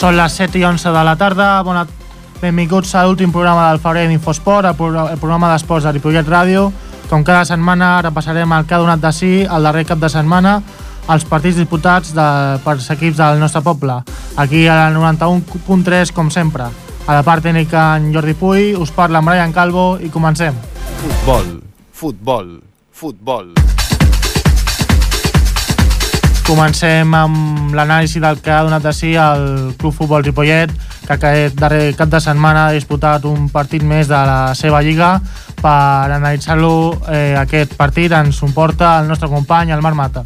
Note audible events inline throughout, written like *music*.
Són les 7 i 11 de la tarda. Bona... Benvinguts a l'últim programa del febrer d'Infosport, el, pro el programa d'esports de Ripollet Ràdio. Com cada setmana repassarem el que ha donat de si el darrer cap de setmana els partits disputats de, per equips del nostre poble. Aquí a la 91.3, com sempre. A la part tècnica en Jordi Puy, us parla en Brian Calvo i comencem. Futbol, futbol, futbol. Comencem amb l'anàlisi del que ha donat de si el Club Futbol Ripollet, que aquest darrer cap de setmana ha disputat un partit més de la seva lliga. Per analitzar-lo, eh, aquest partit ens comporta el nostre company, el Marc Mata.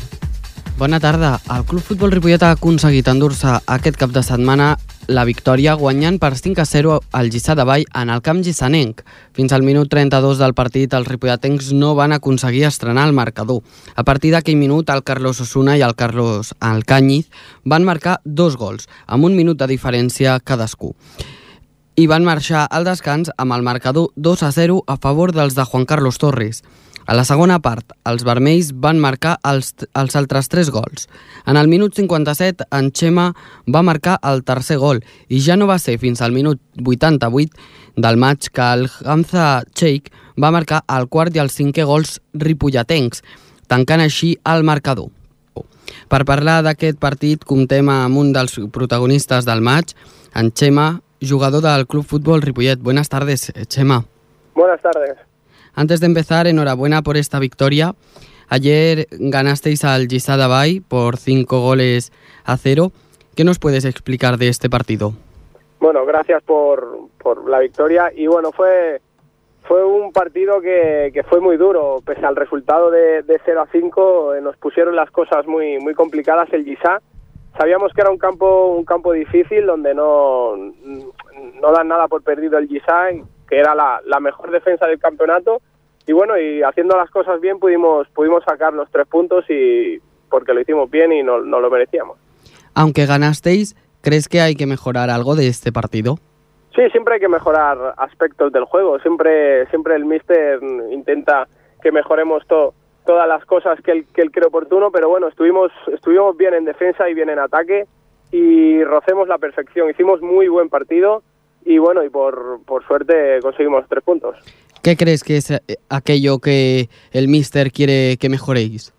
Bona tarda. El Club Futbol Ripollet ha aconseguit endur-se aquest cap de setmana la victòria guanyant per 5 a 0 al Lliçà de Vall en el camp Gissanenc. Fins al minut 32 del partit, els ripolletens no van aconseguir estrenar el marcador. A partir d'aquell minut, el Carlos Osuna i el Carlos Alcáñiz van marcar dos gols, amb un minut de diferència cadascú. I van marxar al descans amb el marcador 2 a 0 a favor dels de Juan Carlos Torres. A la segona part, els vermells van marcar els, els altres tres gols. En el minut 57, en Xema va marcar el tercer gol i ja no va ser fins al minut 88 del maig que el Hamza Sheikh va marcar el quart i el cinquè gols ripolletens, tancant així el marcador. Per parlar d'aquest partit, comptem amb un dels protagonistes del maig, en Xema, jugador del Club Futbol Ripollet. Buenas tardes, Xema. Buenas tardes. Antes de empezar, enhorabuena por esta victoria. Ayer ganasteis al Gisa Davai por cinco goles a cero. ¿Qué nos puedes explicar de este partido? Bueno, gracias por, por la victoria y bueno, fue fue un partido que, que fue muy duro, pese al resultado de, de 0 a 5, eh, nos pusieron las cosas muy muy complicadas el Gisa. Sabíamos que era un campo un campo difícil donde no no dan nada por perdido el Gisa, que era la, la mejor defensa del campeonato y bueno, y haciendo las cosas bien pudimos pudimos sacar los tres puntos y porque lo hicimos bien y no, no lo merecíamos. Aunque ganasteis, ¿crees que hay que mejorar algo de este partido? Sí, siempre hay que mejorar aspectos del juego. Siempre, siempre el míster intenta que mejoremos to, todas las cosas que él, que él cree oportuno, pero bueno, estuvimos, estuvimos bien en defensa y bien en ataque y rocemos la perfección. Hicimos muy buen partido y bueno, y por, por suerte conseguimos tres puntos. ¿Qué crees que es eh, aquello que el míster quiere que mejoréis?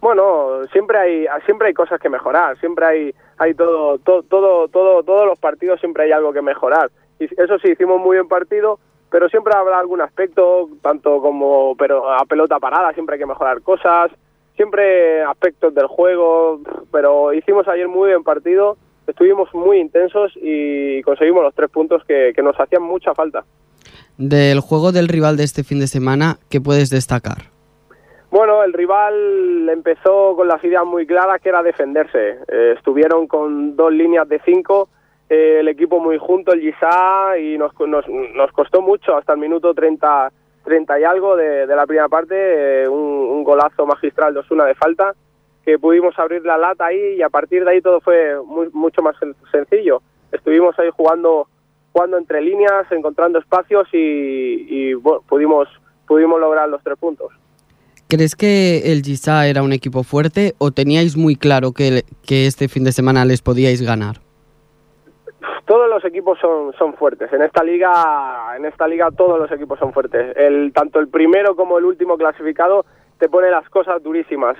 Bueno, siempre hay siempre hay cosas que mejorar, siempre hay hay todo todo todo todo todos los partidos siempre hay algo que mejorar. Y eso sí hicimos muy buen partido, pero siempre habrá algún aspecto tanto como pero a pelota parada siempre hay que mejorar cosas, siempre aspectos del juego, pero hicimos ayer muy buen partido, estuvimos muy intensos y conseguimos los tres puntos que, que nos hacían mucha falta. Del juego del rival de este fin de semana, ¿qué puedes destacar? Bueno, el rival empezó con las ideas muy claras que era defenderse. Eh, estuvieron con dos líneas de cinco, eh, el equipo muy junto, el Gisá, y nos, nos, nos, costó mucho hasta el minuto 30, 30 y algo de, de la primera parte, eh, un, un, golazo magistral de Osuna de falta, que pudimos abrir la lata ahí y a partir de ahí todo fue muy, mucho más sencillo. Estuvimos ahí jugando, jugando entre líneas, encontrando espacios y, y bueno, pudimos, pudimos lograr los tres puntos. ¿Crees que el Gisa era un equipo fuerte o teníais muy claro que, que, este fin de semana les podíais ganar? Todos los equipos son, son fuertes. En esta liga, en esta liga todos los equipos son fuertes. El, tanto el primero como el último clasificado te pone las cosas durísimas.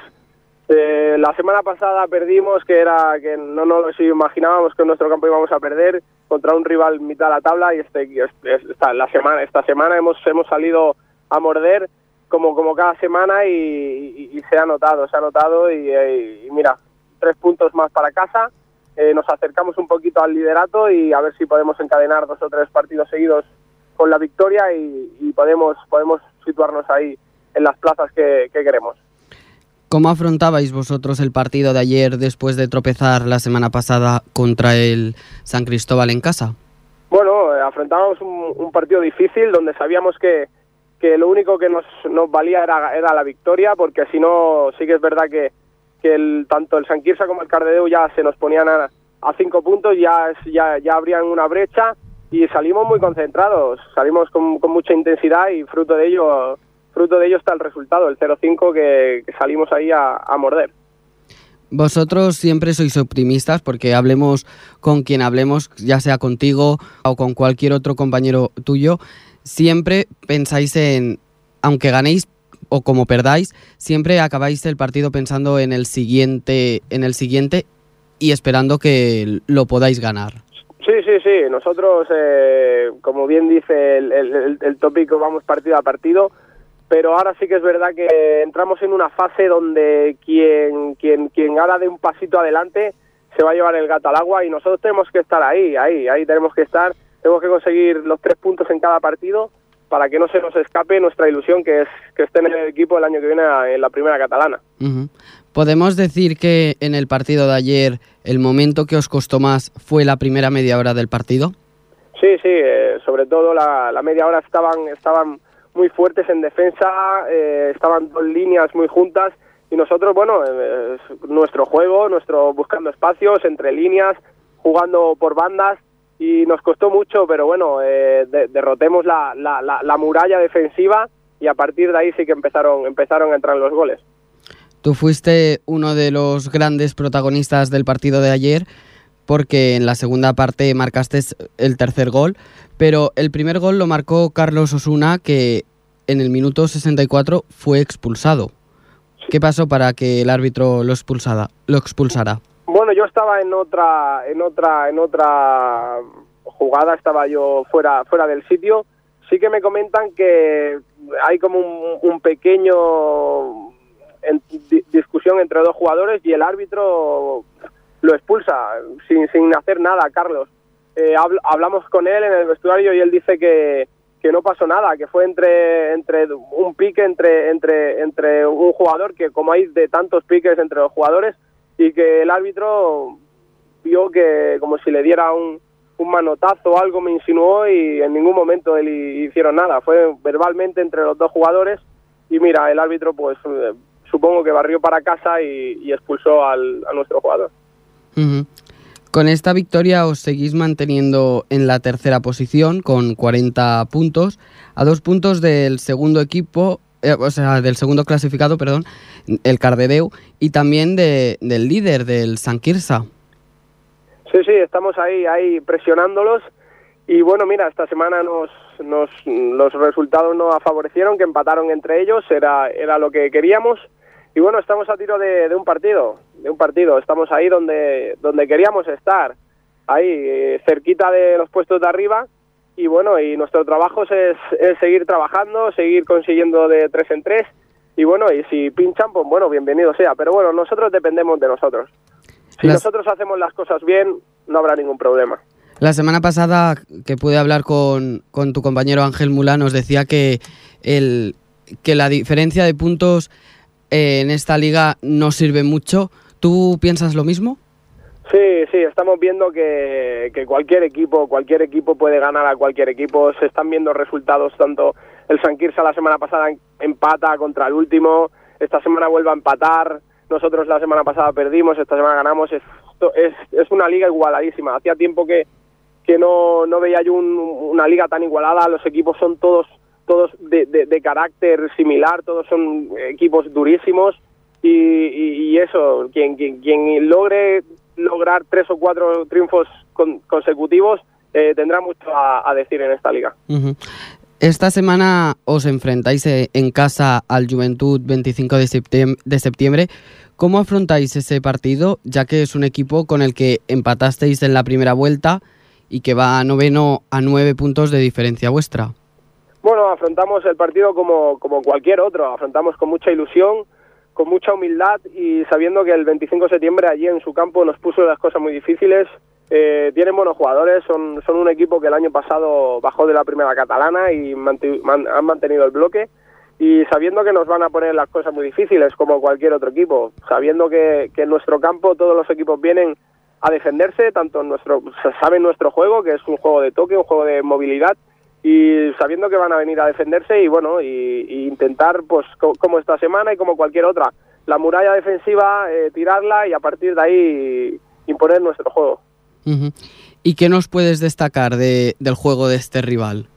Eh, la semana pasada perdimos, que era que no nos imaginábamos que en nuestro campo íbamos a perder contra un rival mitad de la tabla y este, esta, la semana, esta semana hemos, hemos salido a morder como, como cada semana y, se ha notado, se ha notado y, y, mira, tres puntos más para casa, eh, nos acercamos un poquito al liderato y a ver si podemos encadenar dos o tres partidos seguidos con la victoria y, podemos, podemos situarnos ahí en las plazas que queremos. ¿Cómo afrontabais vosotros el partido de ayer después de tropezar la semana pasada contra el San Cristóbal en casa? Bueno, eh, afrontábamos un, partido difícil donde sabíamos que, que lo único que nos, nos valía era, era la victoria, porque si no, sí que es verdad que, que el, tanto el San Quirsa como el Cardedeu ya se nos ponían a, cinco puntos, ya, ya, ya abrían una brecha y salimos muy concentrados, salimos con, con mucha intensidad y fruto de ello fruto de ello está el resultado, el 0-5 que, que salimos ahí a, a morder. Vosotros siempre sois optimistas porque hablemos con quien hablemos, ya sea contigo o con cualquier otro compañero tuyo, siempre pensáis en, aunque ganéis o como perdáis, siempre acabáis el partido pensando en el siguiente, en el siguiente y esperando que lo podáis ganar. Sí, sí, sí. Nosotros, eh, como bien dice el, el- el- el tópico, vamos partido a partido. Pero ahora sí que es verdad que entramos en una fase donde quien, quien, quien ahora dé un pasito adelante se va a llevar el gato al agua y nosotros tenemos que estar ahí, ahí, ahí tenemos que estar. Tenemos que conseguir los tres puntos en cada partido para que no se nos escape nuestra ilusión que es que esté en el equipo el año que viene en la primera catalana. Podemos decir que en el partido de ayer el momento que os costó más fue la primera media hora del partido. Sí, sí, eh, sobre todo la, la media hora estaban, estaban muy fuertes en defensa, eh, estaban dos líneas muy juntas y nosotros, bueno, eh, es nuestro juego, nuestro buscando espacios entre líneas, jugando por bandas y nos costó mucho, pero bueno, eh, de- derrotemos la, la, la, la muralla defensiva y a partir de ahí sí que empezaron, empezaron a entrar los goles. Tú fuiste uno de los grandes protagonistas del partido de ayer porque en la segunda parte marcaste el tercer gol, pero el primer gol lo marcó Carlos Osuna que en el minuto 64 fue expulsado. ¿Qué pasó para que el árbitro lo expulsara? Lo expulsara? Bueno, yo estaba en otra, en otra, en otra jugada, estaba yo fuera, fuera del sitio. Sí que me comentan que hay como un, pequeño discusión entre dos jugadores y el árbitro lo expulsa sin, sin hacer nada, Carlos. Eh, habl- hablamos con él en el vestuario y él dice que, que no pasó nada, que fue entre, entre un pique entre, entre, entre un jugador, que como hay de tantos piques entre los jugadores, y que el árbitro vio que como si le diera un, un manotazo o algo, me insinuó y en ningún momento él hi- hicieron nada. Fue verbalmente entre los dos jugadores y mira, el árbitro pues eh, supongo que barrió para casa y, y expulsó al, a nuestro jugador. Ujú. Con esta victoria os seguís manteniendo en la tercera posición con 40 puntos, a dos puntos del segundo equipo, eh, o sea, del segundo clasificado, perdón, el Cardedeu, y también de- del líder, del San Quirsa. Sí, sí, estamos ahí, ahí presionándolos. Y bueno, mira, esta semana nos, nos, los resultados no favorecieron, que empataron entre ellos, era, era lo que queríamos. Y bueno, estamos a tiro de, de un partido, de un partido. Estamos ahí donde, donde queríamos estar, ahí, eh, cerquita de los puestos de arriba. Y bueno, y nuestro trabajo es, es seguir trabajando, seguir consiguiendo de tres en tres. Y bueno, y si pinchan, pues bueno, bienvenido sea. Pero bueno, nosotros dependemos de nosotros. Si Las- nosotros hacemos las cosas bien, no habrá ningún problema. La semana pasada que pude hablar con, con tu compañero Ángel Mulá nos decía que, el, que la diferencia de puntos eh, en esta liga no sirve mucho. ¿Tú piensas lo mismo? Sí, sí, estamos viendo que, cualquier equipo, cualquier equipo puede ganar a cualquier equipo. Se están viendo resultados tanto el San Quirsa la semana pasada empata contra el último, esta semana vuelve a empatar. Nosotros la semana pasada perdimos, esta semana ganamos. Esto es, es una liga igualadísima. Hacía tiempo que, que no, no veía yo un- una liga tan igualada. Los equipos son todos todos de, de- carácter similar, todos son equipos durísimos y, y- eso, quien, quien, quien logre lograr tres o cuatro triunfos con- consecutivos eh, tendrá mucho a, decir en esta liga. Esta semana os enfrentáis eh, en casa al Juventud 25 de septiembre, de septiembre. ¿Cómo afrontáis ese partido, ya que es un equipo con el que empatasteis en la primera vuelta y que va a noveno a nueve puntos de diferencia vuestra? Bueno, afrontamos el partido como, como cualquier otro, afrontamos con mucha ilusión, con mucha humildad y sabiendo que el 25 de septiembre allí en su campo nos puso las cosas muy difíciles. Eh, tienen buenos jugadores, son, son un equipo que el año pasado bajó de la primera catalana y han mantenido el bloque. y sabiendo que nos van a poner las cosas muy difíciles como cualquier otro equipo, sabiendo que, que en nuestro campo todos los equipos vienen a defenderse, tanto en nuestro, saben nuestro juego, que es un juego de toque, un juego de movilidad, y sabiendo que van a venir a defenderse y bueno, y, y intentar, pues co- como esta semana y como cualquier otra, la muralla defensiva, eh, tirarla y a partir de ahí imponer nuestro juego. ¿Y qué nos puedes destacar de- del juego de este rival?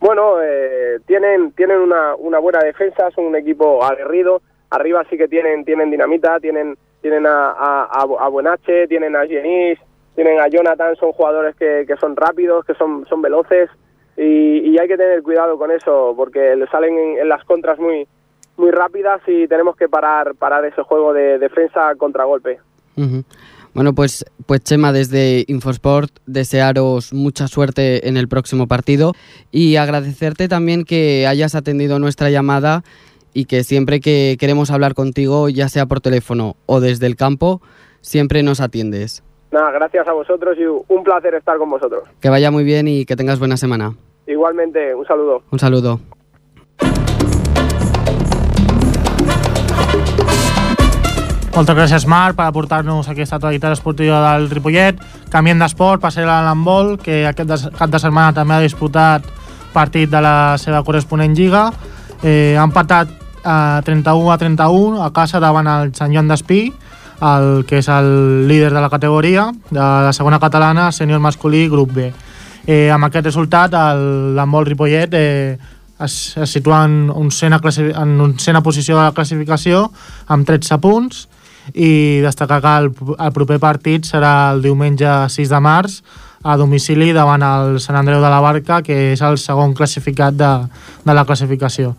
Bueno, eh, tienen tienen una, una buena defensa, son un equipo aguerrido. Arriba sí que tienen tienen dinamita, tienen tienen a, a, a, a Buenache, tienen a Genis, tienen a Jonathan, son jugadores que, que son rápidos, que son, son veloces y, y hay que tener cuidado con eso porque le salen en, las contras muy muy rápidas y tenemos que parar parar ese juego de defensa contragolpe. Ujú. Bueno, pues, pues Chema, desde Infosport, desearos mucha suerte en el próximo partido y agradecerte también que hayas atendido nuestra llamada y que siempre que queremos hablar contigo, ya sea por teléfono o desde el campo, siempre nos atiendes. Nada, gracias a vosotros y un placer estar con vosotros. Que vaya muy bien y que tengas buena semana. Igualmente, un saludo. Un saludo. Moltes gràcies, Marc, per aportar-nos aquesta actualitat esportiva del Ripollet. Canviem d'esport, passarem a l'handbol, que aquest cap de setmana també ha disputat partit de la seva corresponent lliga. Eh, ha empatat a 31 a 31 a casa davant el Sant Joan d'Espí, el que és el líder de la categoria de la segona catalana, sènior masculí, grup B. Eh, amb aquest resultat, l'handbol Ripollet eh, es, es situa en oncena, en oncena posició de la classificació amb 13 punts i destacar que el, el proper partit serà el diumenge 6 de març a domicili davant el Sant Andreu de la Barca, que és el segon classificat de, de la classificació.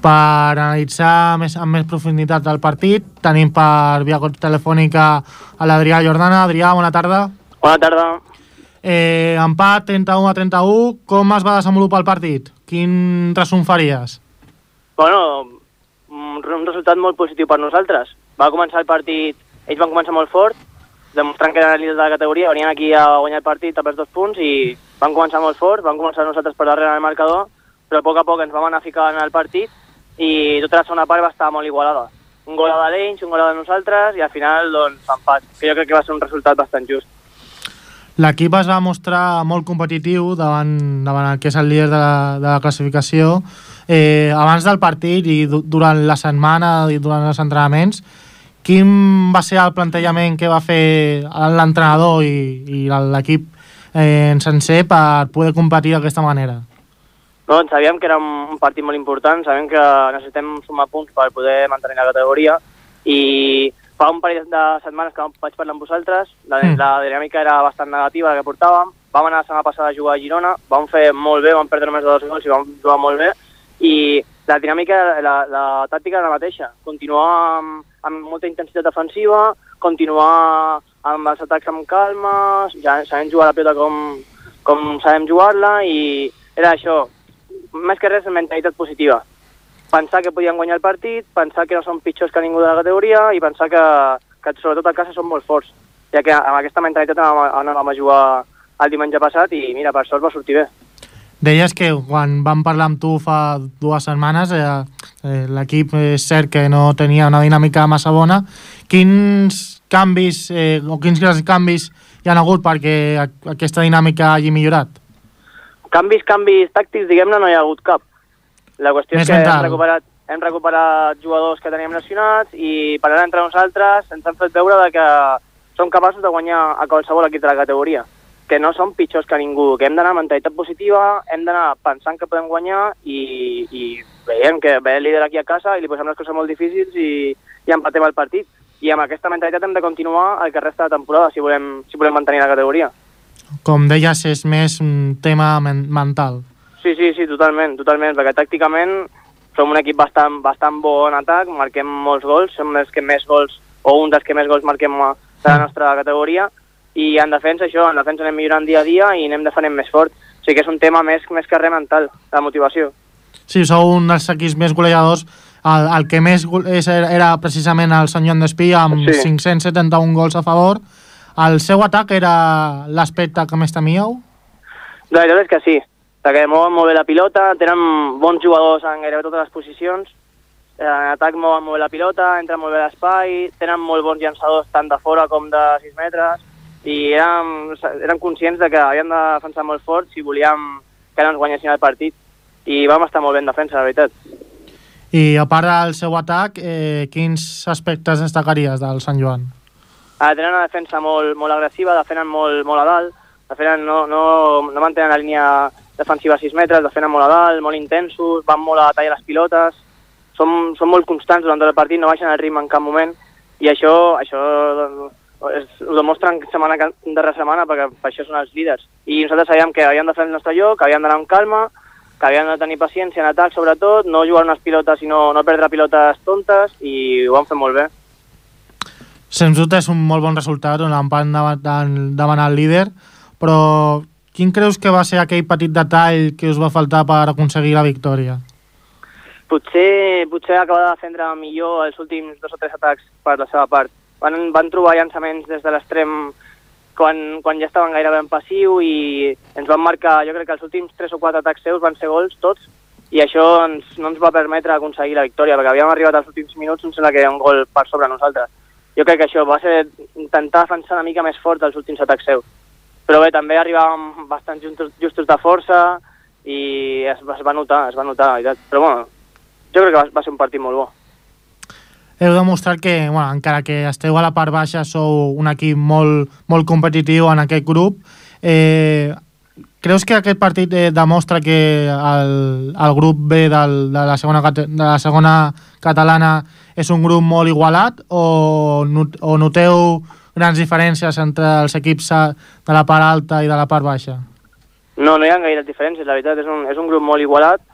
Per analitzar més, amb més profunditat el partit, tenim per via telefònica a l'Adrià Jordana. Adrià, bona tarda. Bona tarda. Eh, empat 31 a 31, com es va desenvolupar el partit? Quin resum faries? Bueno, un un resultat molt positiu per nosaltres. Va començar el partit, ells van començar molt fort, demostrant que eren líders de la categoria, venien aquí a guanyar el partit a pels dos punts i van començar molt fort, van començar nosaltres per darrere del marcador, però a poc a poc ens vam anar ficant en el partit i tota la segona part va estar molt igualada. Un gol de l'Ells, un gol de nosaltres i al final, doncs, empat, que jo crec que va ser un resultat bastant just. L'equip es va mostrar molt competitiu davant, davant el que és el líder de la, de la classificació. Eh, abans del partit i du durant la setmana i durant els entrenaments, quin va ser el plantejament que va fer l'entrenador i, i l'equip eh, en sencer per poder competir d'aquesta manera? No, doncs sabíem que era un partit molt important, sabem que necessitem sumar punts per poder mantenir la categoria i fa un parell de setmanes que vaig parlar amb vosaltres, la, Mm. mm. la dinàmica era bastant negativa la que portàvem, vam anar la setmana passada a jugar a Girona, vam fer molt bé, vam perdre només de dos gols i vam jugar molt bé i la dinàmica, la, la tàctica era la mateixa, continuar amb, amb molta intensitat defensiva, continuar amb els atacs amb calma, ja sabem jugar la pilota com, com sabem jugar-la i era això, més que res mentalitat positiva. Pensar que podien guanyar el partit, pensar que no són pitjors que ningú de la categoria i pensar que, que sobretot a casa són molt forts. Ja que amb aquesta mentalitat anàvem, anàvem a jugar el diumenge passat i mira, per sort va sortir bé. Deies que quan vam parlar amb tu fa dues setmanes eh, eh, l'equip és cert que no tenia una dinàmica massa bona. Quins canvis eh, o quins grans canvis hi han hagut perquè aquesta dinàmica hagi millorat? Canvis, canvis tàctics, diguem-ne, no hi ha hagut cap. La qüestió Més és que mental. hem recuperat, hem recuperat jugadors que teníem lesionats i parlant entre nosaltres ens han fet veure de que som capaços de guanyar a qualsevol equip de la categoria que no som pitjors que ningú, que hem d'anar amb mentalitat positiva, hem d'anar pensant que podem guanyar i, i veiem que ve el líder aquí a casa i li posem les coses molt difícils i, i empatem el partit. I amb aquesta mentalitat hem de continuar el que resta de temporada si volem, si volem mantenir la categoria. Com deies, és més un tema men mental. Sí, sí, sí, totalment, totalment, perquè tàcticament som un equip bastant, bastant bo en atac, marquem molts gols, som els que més gols, o un dels que més gols marquem a- de la nostra categoria, i en defensa això, en defensa anem millorant dia a dia i anem defendent més fort. O sigui que és un tema més, més que res mental, de motivació. Sí, sou un dels equips més golejadors. El, el que més era precisament el Sant Joan d'Espí amb Sí. 571 gols a favor. El seu atac era l'aspecte que més temíeu? La veritat és que sí. perquè mouen molt bé la pilota, tenen bons jugadors en gairebé totes les posicions, eh, en atac mouen molt bé la pilota, entren molt bé l'espai, tenen molt bons llançadors tant de fora com de 6 metres, i érem, érem conscients de que havíem de defensar molt fort si volíem que no ens guanyessin el partit, i vam estar molt bé en defensa, la veritat. I a part del seu atac, eh, quins aspectes destacaries del Sant Joan? Ara tenen una defensa molt, molt agressiva, defenen molt, molt a dalt, defenen, no, no, no mantenen la línia defensiva a 6 metres, defenen molt a dalt, molt intensos, van molt a tallar les pilotes, són, són molt constants durant tot el partit, no baixen el ritme en cap moment, i això, això doncs, es, ho demostren setmana darrere setmana perquè per això són els líders. I nosaltres sabíem que havíem de fer el nostre lloc, que havíem d'anar amb calma, que havíem de tenir paciència en atac sobretot, no jugar unes pilotes i no, no perdre pilotes tontes i ho vam fer molt bé. Sens dubte és un molt bon resultat, empat davant, davant el líder, però quin creus que va ser aquell petit detall que us va faltar per aconseguir la victòria? Potser, potser acabar de defendre millor els últims dos o tres atacs per la seva part. Van, van trobar llançaments des de l'extrem quan, quan ja estaven gairebé en passiu i ens van marcar, jo crec que els últims tres o quatre atacs seus van ser gols tots i això ens, no ens va permetre aconseguir la victòria perquè havíem arribat als últims minuts em sembla que ha un gol per sobre nosaltres. Jo crec que això va ser intentar defensar una mica més fort els últims atacs seus. Però bé, també arribàvem bastant justos, justos de força i es, es va notar, es va notar, la veritat. Però bueno, jo crec que va, va ser un partit molt bo heu demostrat que, bueno, encara que esteu a la part baixa, sou un equip molt, molt competitiu en aquest grup. Eh, creus que aquest partit eh, demostra que el, el grup B del, de, la segona, de la segona catalana és un grup molt igualat o, o noteu grans diferències entre els equips de la part alta i de la part baixa? No, no hi ha gaire diferències, la veritat, és un, és un grup molt igualat,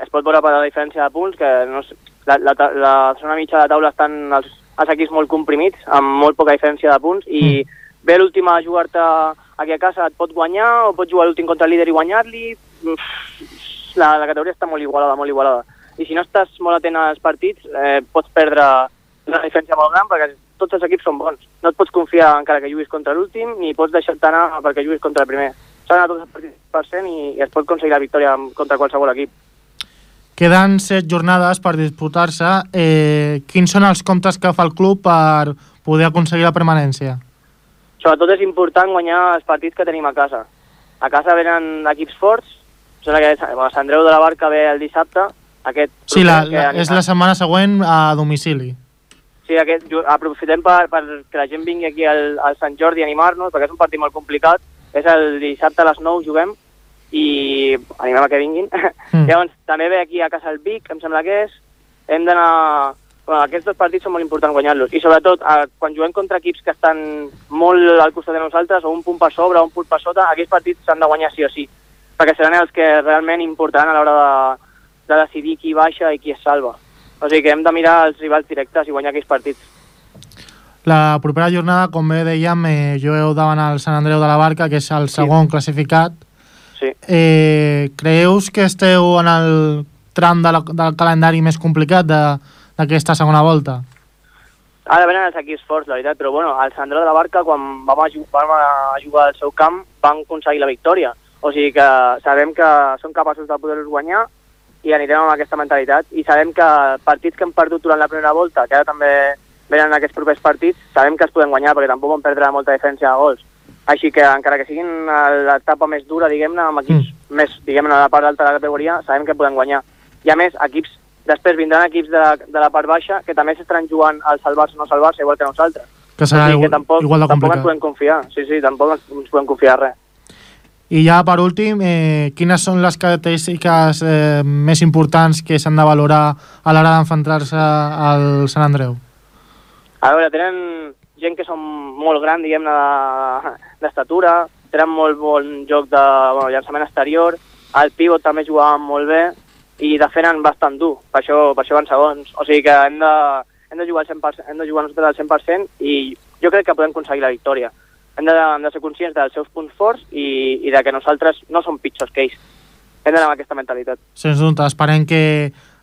es pot veure per la diferència de punts, que no, la, la, la zona mitja de taula estan els, els equips molt comprimits, amb molt poca diferència de punts, i mm. ve l'últim a jugar-te aquí a casa, et pot guanyar, o pots jugar l'últim contra el líder i guanyar-li, la, la categoria està molt igualada, molt igualada. I si no estàs molt atent als partits, eh, pots perdre una diferència molt gran, perquè tots els equips són bons. No et pots confiar encara que juguis contra l'últim, ni pots deixar-te anar perquè juguis contra el primer. S'ha d'anar tots els partits per cent i, i es pot aconseguir la victòria contra qualsevol equip. Queden set jornades per disputar-se. Eh, quins són els comptes que fa el club per poder aconseguir la permanència? Sobretot és important guanyar els partits que tenim a casa. A casa venen equips forts, sembla que bueno, Sant Andreu de la Barca ve el dissabte. Aquest sí, la, la, és la setmana següent a domicili. Sí, aquest, aprofitem per, per que la gent vingui aquí al, al Sant Jordi a animar-nos, perquè és un partit molt complicat. És el dissabte a les 9 juguem, i animem a que vinguin. Mm. *laughs* Llavors, també ve aquí a casa el Vic, em sembla que és. Hem d'anar... Bueno, aquests dos partits són molt importants guanyar-los. I sobretot, eh, quan juguem contra equips que estan molt al costat de nosaltres, o un punt per sobre o un punt per sota, aquests partits s'han de guanyar sí o sí. Perquè seran els que realment importaran a l'hora de, de decidir qui baixa i qui es salva. O sigui que hem de mirar els rivals directes i guanyar aquells partits. La propera jornada, com bé dèiem, eh, jugueu davant el Sant Andreu de la Barca, que és el segon sí. classificat, Sí. Eh, creus que esteu en el tram de la, del calendari més complicat d'aquesta segona volta? Ara venen els equips forts, la veritat, però bueno, el Sandró de la Barca, quan vam a, jugar, vam a jugar al seu camp, van aconseguir la victòria. O sigui que sabem que són capaços de poder-los guanyar i anirem amb aquesta mentalitat. I sabem que partits que hem perdut durant la primera volta, que ara també venen aquests propers partits, sabem que es poden guanyar perquè tampoc vam perdre molta diferència de gols. Així que, encara que siguin l'etapa més dura, diguem-ne, amb equips mm. més, diguem-ne, a la part alta de la categoria, sabem que podem guanyar. I a més, equips, després vindran equips de, de la part baixa que també s'estaran jugant al salvar-se o no salvar-se, igual que nosaltres. Que serà igual, que tampoc, igual de complicat. Tampoc ens podem confiar, sí, sí, tampoc ens podem confiar res. I ja per últim, eh, quines són les característiques eh, més importants que s'han de valorar a l'hora d'enfrontar-se al Sant Andreu? A veure, tenen gent que són molt gran, diguem-ne, d'estatura, tenen molt bon joc de bueno, llançament exterior, el pivot també jugaven molt bé i defenen bastant dur, per això, per això van segons. O sigui que hem de, hem de jugar al 100%, hem de jugar nosaltres al 100% i jo crec que podem aconseguir la victòria. Hem de, hem de ser conscients dels seus punts forts i, i de que nosaltres no som pitjors que ells. Hem d'anar amb aquesta mentalitat. Sens dubte, esperem que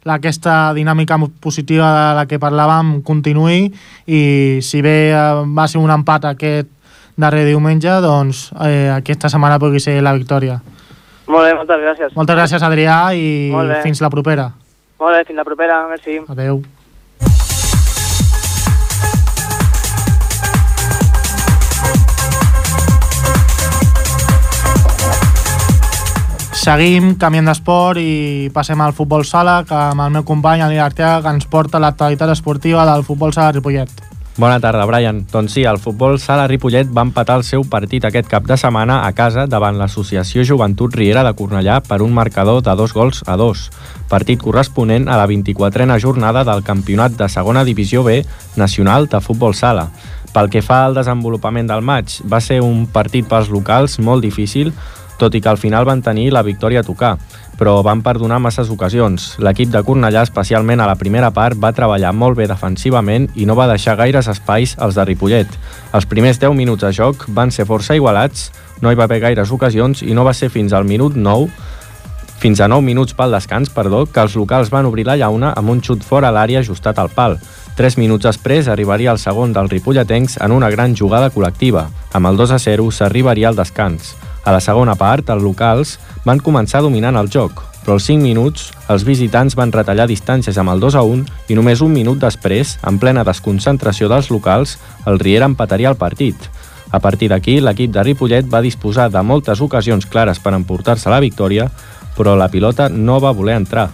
aquesta dinàmica positiva de la que parlàvem continuï i si bé eh, va ser un empat aquest darrer diumenge, doncs eh, aquesta setmana pugui ser la victòria. Molt bé, moltes gràcies. Moltes gràcies, Adrià, i fins la propera. Molt bé, fins la propera, merci. Adeu. Seguim, canviem d'esport i passem al futbol sala, que amb el meu company, Eli Arteaga, que ens porta l'actualitat esportiva del futbol sala Ripollet. Bona tarda, Brian. Doncs sí, el futbol sala Ripollet va empatar el seu partit aquest cap de setmana a casa davant l'Associació Joventut Riera de Cornellà per un marcador de dos gols a dos. Partit corresponent a la 24a jornada del Campionat de Segona Divisió B Nacional de Futbol Sala. Pel que fa al desenvolupament del maig, va ser un partit pels locals molt difícil, tot i que al final van tenir la victòria a tocar, però van perdonar masses ocasions. L'equip de Cornellà, especialment a la primera part, va treballar molt bé defensivament i no va deixar gaires espais als de Ripollet. Els primers 10 minuts de joc van ser força igualats, no hi va haver gaires ocasions i no va ser fins al minut 9 fins a 9 minuts pel descans, perdó, que els locals van obrir la llauna amb un xut fora l'àrea ajustat al pal. Tres minuts després arribaria el segon dels ripolletens en una gran jugada col·lectiva. Amb el 2 a 0 s'arribaria al descans. A la segona part, els locals van començar dominant el joc, però als 5 minuts els visitants van retallar distàncies amb el 2 a 1 i només un minut després, en plena desconcentració dels locals, el Riera empataria el partit. A partir d'aquí, l'equip de Ripollet va disposar de moltes ocasions clares per emportar-se la victòria, però la pilota no va voler entrar.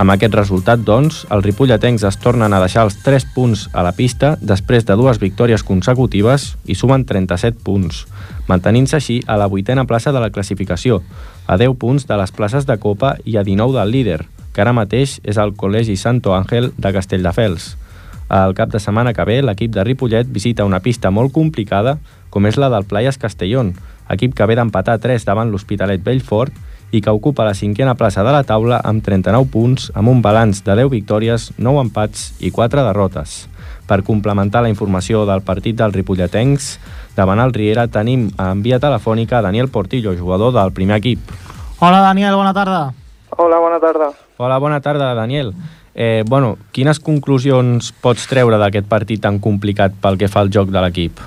Amb aquest resultat, doncs, els ripolletens es tornen a deixar els 3 punts a la pista després de dues victòries consecutives i sumen 37 punts, mantenint-se així a la vuitena plaça de la classificació, a 10 punts de les places de Copa i a 19 del líder, que ara mateix és el Col·legi Santo Ángel de Castelldefels. El cap de setmana que ve, l'equip de Ripollet visita una pista molt complicada, com és la del Playas Castellón, equip que ve d'empatar 3 davant l'Hospitalet Bellfort i que ocupa la cinquena plaça de la taula amb 39 punts, amb un balanç de 10 victòries, 9 empats i 4 derrotes. Per complementar la informació del partit dels ripolletens, davant el Riera tenim en via telefònica Daniel Portillo, jugador del primer equip. Hola, Daniel, bona tarda. Hola, bona tarda. Hola, bona tarda, Daniel. Eh, bueno, quines conclusions pots treure d'aquest partit tan complicat pel que fa al joc de l'equip?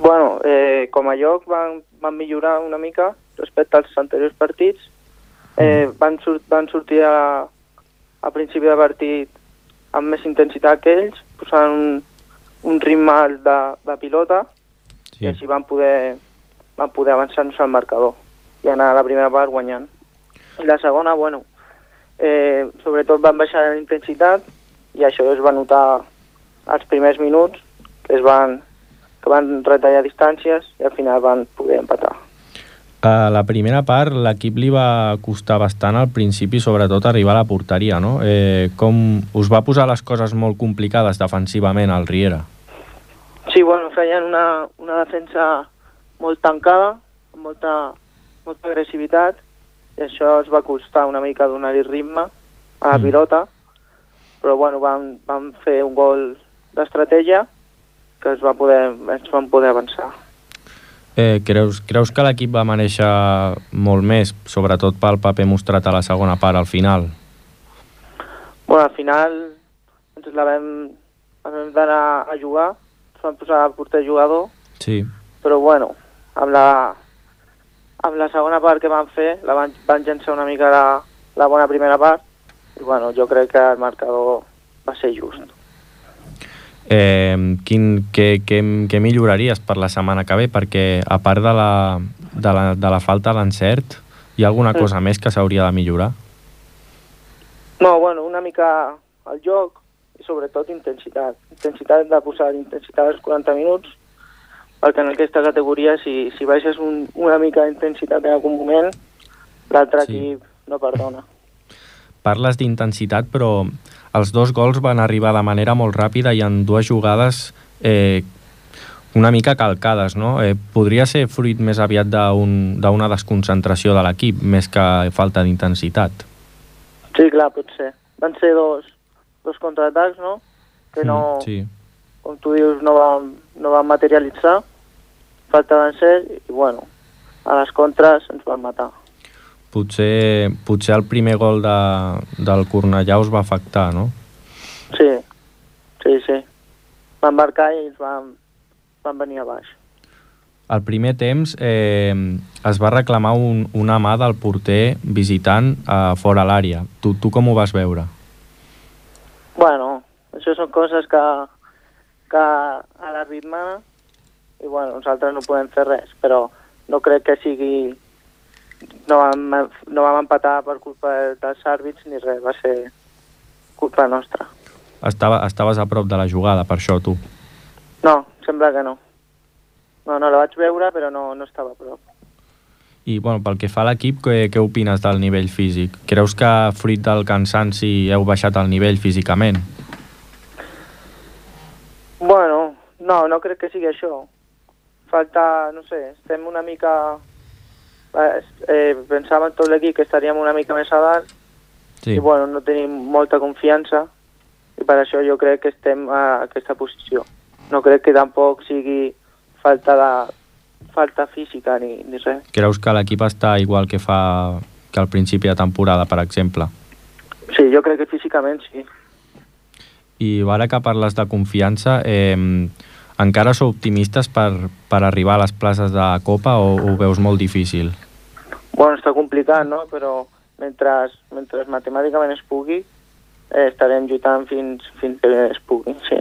Bueno, eh, com a lloc van, van millorar una mica respecte als anteriors partits. Eh, van, sur van sortir a, a principi de partit amb més intensitat que ells, posant un, un ritme alt de, de pilota sí. i així van poder, van poder avançar-nos al marcador i anar a la primera part guanyant. I la segona, bueno, eh, sobretot van baixar la intensitat i això es va notar als primers minuts que es van, que van retallar distàncies i al final van poder empatar. A la primera part l'equip li va costar bastant al principi, sobretot arribar a la porteria, no? Eh, com us va posar les coses molt complicades defensivament al Riera? Sí, bueno, feien una, una defensa molt tancada, amb molta, molta agressivitat, i això es va costar una mica donar-hi ritme a la Mm. pilota, però bueno, van, van fer un gol d'estratègia que es, va poder, ens van poder avançar. Eh, creus, creus que l'equip va mereixer molt més, sobretot pel paper mostrat a la segona part al final? Bueno, al final ens la vam, la vam d'anar a jugar, ens van posar a porter jugador, Sí. però bueno, amb la, amb la segona part que van fer, la van, van llançar una mica la, la bona primera part, i bueno, jo crec que el marcador va ser just. Eh, quin, què, què, què milloraries per la setmana que ve? Perquè a part de la, de la, de la falta d'encert, hi ha alguna Sí. cosa més que s'hauria de millorar? No, bueno, una mica el joc i sobretot intensitat. Intensitat de posar intensitat als 40 minuts, perquè en aquesta categoria si, si baixes un, una mica d'intensitat en algun moment, l'altre Sí. equip no perdona. Parles d'intensitat, però els dos gols van arribar de manera molt ràpida i en dues jugades eh, una mica calcades, no? Eh, podria ser fruit més aviat d'un- d'una desconcentració de l'equip, més que falta d'intensitat. Sí, clar, pot ser. Van ser dos, dos contraatacs, no? Que no, Mm, sí. com tu dius, no van, no van materialitzar. Falta d'encert i, bueno, a les contres ens van matar. Potser, potser el primer gol de, del Cornellà us va afectar, no? Sí, sí, sí. Van marcar i ens van, van venir a baix. Al primer temps eh, es va reclamar un, una mà del porter visitant eh, fora l'àrea. Tu, tu com ho vas veure? Bueno, això són coses que, que a la ritme i bueno, nosaltres no podem fer res, però no crec que sigui... No vam, no vam empatar per culpa dels àrbits ni res, va ser culpa nostra. Estava, estaves a prop de la jugada, per això, tu. No, sembla que no. No, no la vaig veure, però no, no estava a prop. I, bueno, pel que fa a l'equip, què, què opines del nivell físic? Creus que, fruit del cansanci, heu baixat el nivell físicament? Bueno, no, no crec que sigui això. Falta, no sé, estem una mica... Eh, eh, pensàvem tot l'equip que estaríem una mica més a dalt Sí. i bueno, no tenim molta confiança i per això jo crec que estem a aquesta posició. No crec que tampoc sigui falta de falta física ni, ni res. Creus que l'equip està igual que fa que al principi de temporada, per exemple? Sí, jo crec que físicament sí. I ara que parles de confiança, eh, encara sou optimistes per, per arribar a les places de Copa o ho veus molt difícil? Bueno, està complicat, no? Però mentre, mentre matemàticament es pugui, eh, estarem lluitant fins, fins que es pugui, sí.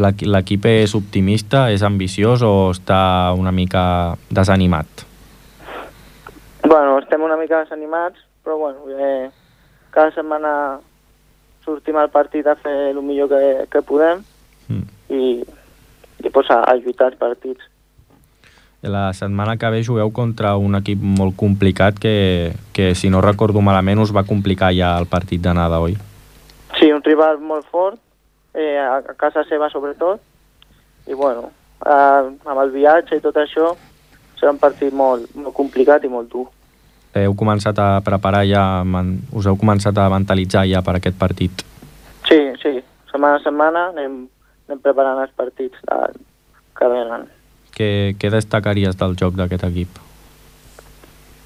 L'equi- L'equip és optimista, és ambiciós o està una mica desanimat? Bueno, estem una mica desanimats, però bueno, eh, cada setmana sortim al partit a fer el millor que, que podem Mm. i, i pues, a, a lluitar els partits. La setmana que ve jugueu contra un equip molt complicat que, que si no recordo malament, us va complicar ja el partit d'anada, oi? Sí, un rival molt fort, eh, a, casa seva sobretot, i bueno, eh, amb el viatge i tot això, serà un partit molt, molt complicat i molt dur. Heu començat a preparar ja, us heu començat a mentalitzar ja per aquest partit. Sí, sí, setmana a setmana anem, anem preparant els partits que venen. Què, què destacaries del joc d'aquest equip?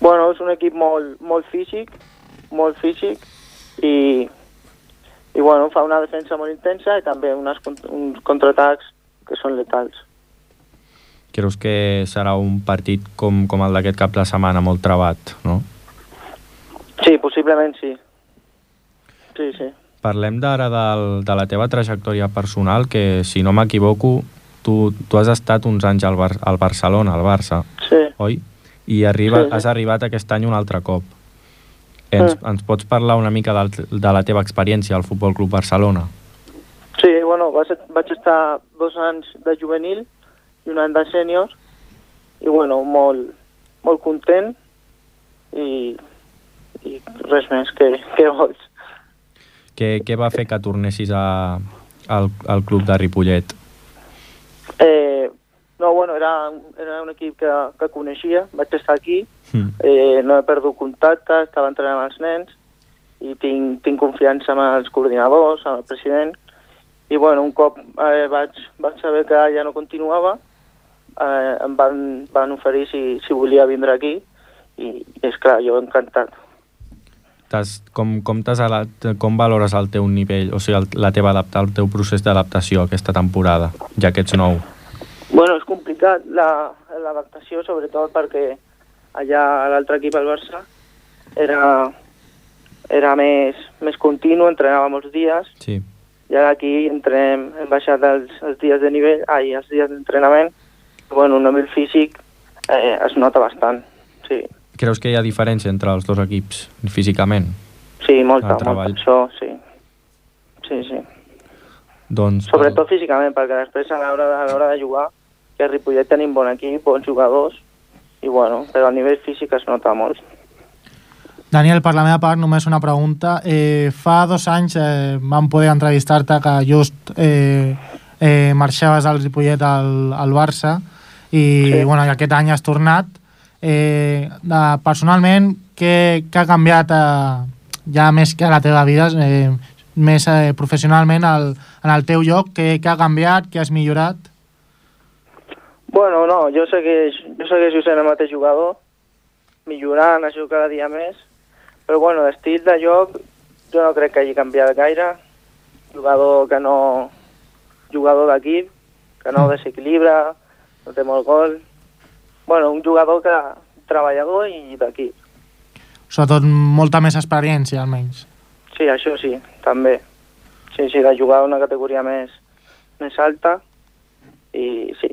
Bueno, és un equip molt, molt físic, molt físic, i, i bueno, fa una defensa molt intensa i també unes, uns contraatacs que són letals. Creus que serà un partit com, com el d'aquest cap de setmana, molt trebat, no? Sí, possiblement sí. Sí, sí. Parlem d'ara de la teva trajectòria personal, que si no m'equivoco, tu, tu has estat uns anys al, Bar al Barcelona, al Barça, Sí. oi? I arriba, Sí, sí. has arribat aquest any un altre cop. Ens, Mm. ens pots parlar una mica del, de la teva experiència al Futbol Club Barcelona? Sí, bueno, vaig, vaig estar dos anys de juvenil i un any de sènior i bueno, molt, molt content i, i res més que, que vols. Què, què va fer que tornessis a, al, al club de Ripollet? Eh, no, bueno, era, era un equip que, que coneixia, vaig estar aquí, Mm. eh, no he perdut contacte, estava entrenant amb els nens i tinc, tinc confiança amb els coordinadors, amb el president, i bueno, un cop eh, vaig, vaig saber que ja no continuava, eh, em van, van oferir si, si volia vindre aquí, i, i és clar, jo encantat. Com, com, com valores el teu nivell, o sigui, el, la teva adaptar, el teu procés d'adaptació aquesta temporada, ja que ets nou? Bueno, és complicat la- l'adaptació, sobretot perquè allà a l'altre equip, el Barça, era, era més, més continu, entrenava molts dies, Sí. i ara aquí entrenem, hem baixat els, els dies de nivell, ai, els dies d'entrenament, bueno, un nivell físic eh, es nota bastant, sí. Creus que hi ha diferència entre els dos equips físicament? Sí, molta, El molta, això, sí. Sí, sí. Doncs, Sobretot físicament, perquè després a l'hora de, a l'hora de jugar, que a Ripollet tenim bon equip, bons jugadors, i bueno, però a nivell físic es nota molt. Daniel, per la meva part, només una pregunta. Eh, fa dos anys eh, vam poder entrevistar-te que just eh, eh, marxaves al Ripollet al, al Barça i, Sí. bueno, i aquest any has tornat. Eh, de, personalment, què, què ha canviat eh, ja més que a la teva vida, eh, més eh, professionalment al, en el teu lloc? Què, què ha canviat? Què has millorat? Bueno, no, jo segueix, jo segueixo sent el mateix jugador, millorant això cada dia més, però bueno, d'estil de joc jo no crec que hagi canviat gaire, jugador que no... jugador d'equip, que no desequilibra, no té molt gol, bueno, un jugador que treballador i d'aquí. Sobretot molta més experiència, almenys. Sí, això sí, també. Sí, sí, de jugar a una categoria més, més alta i sí.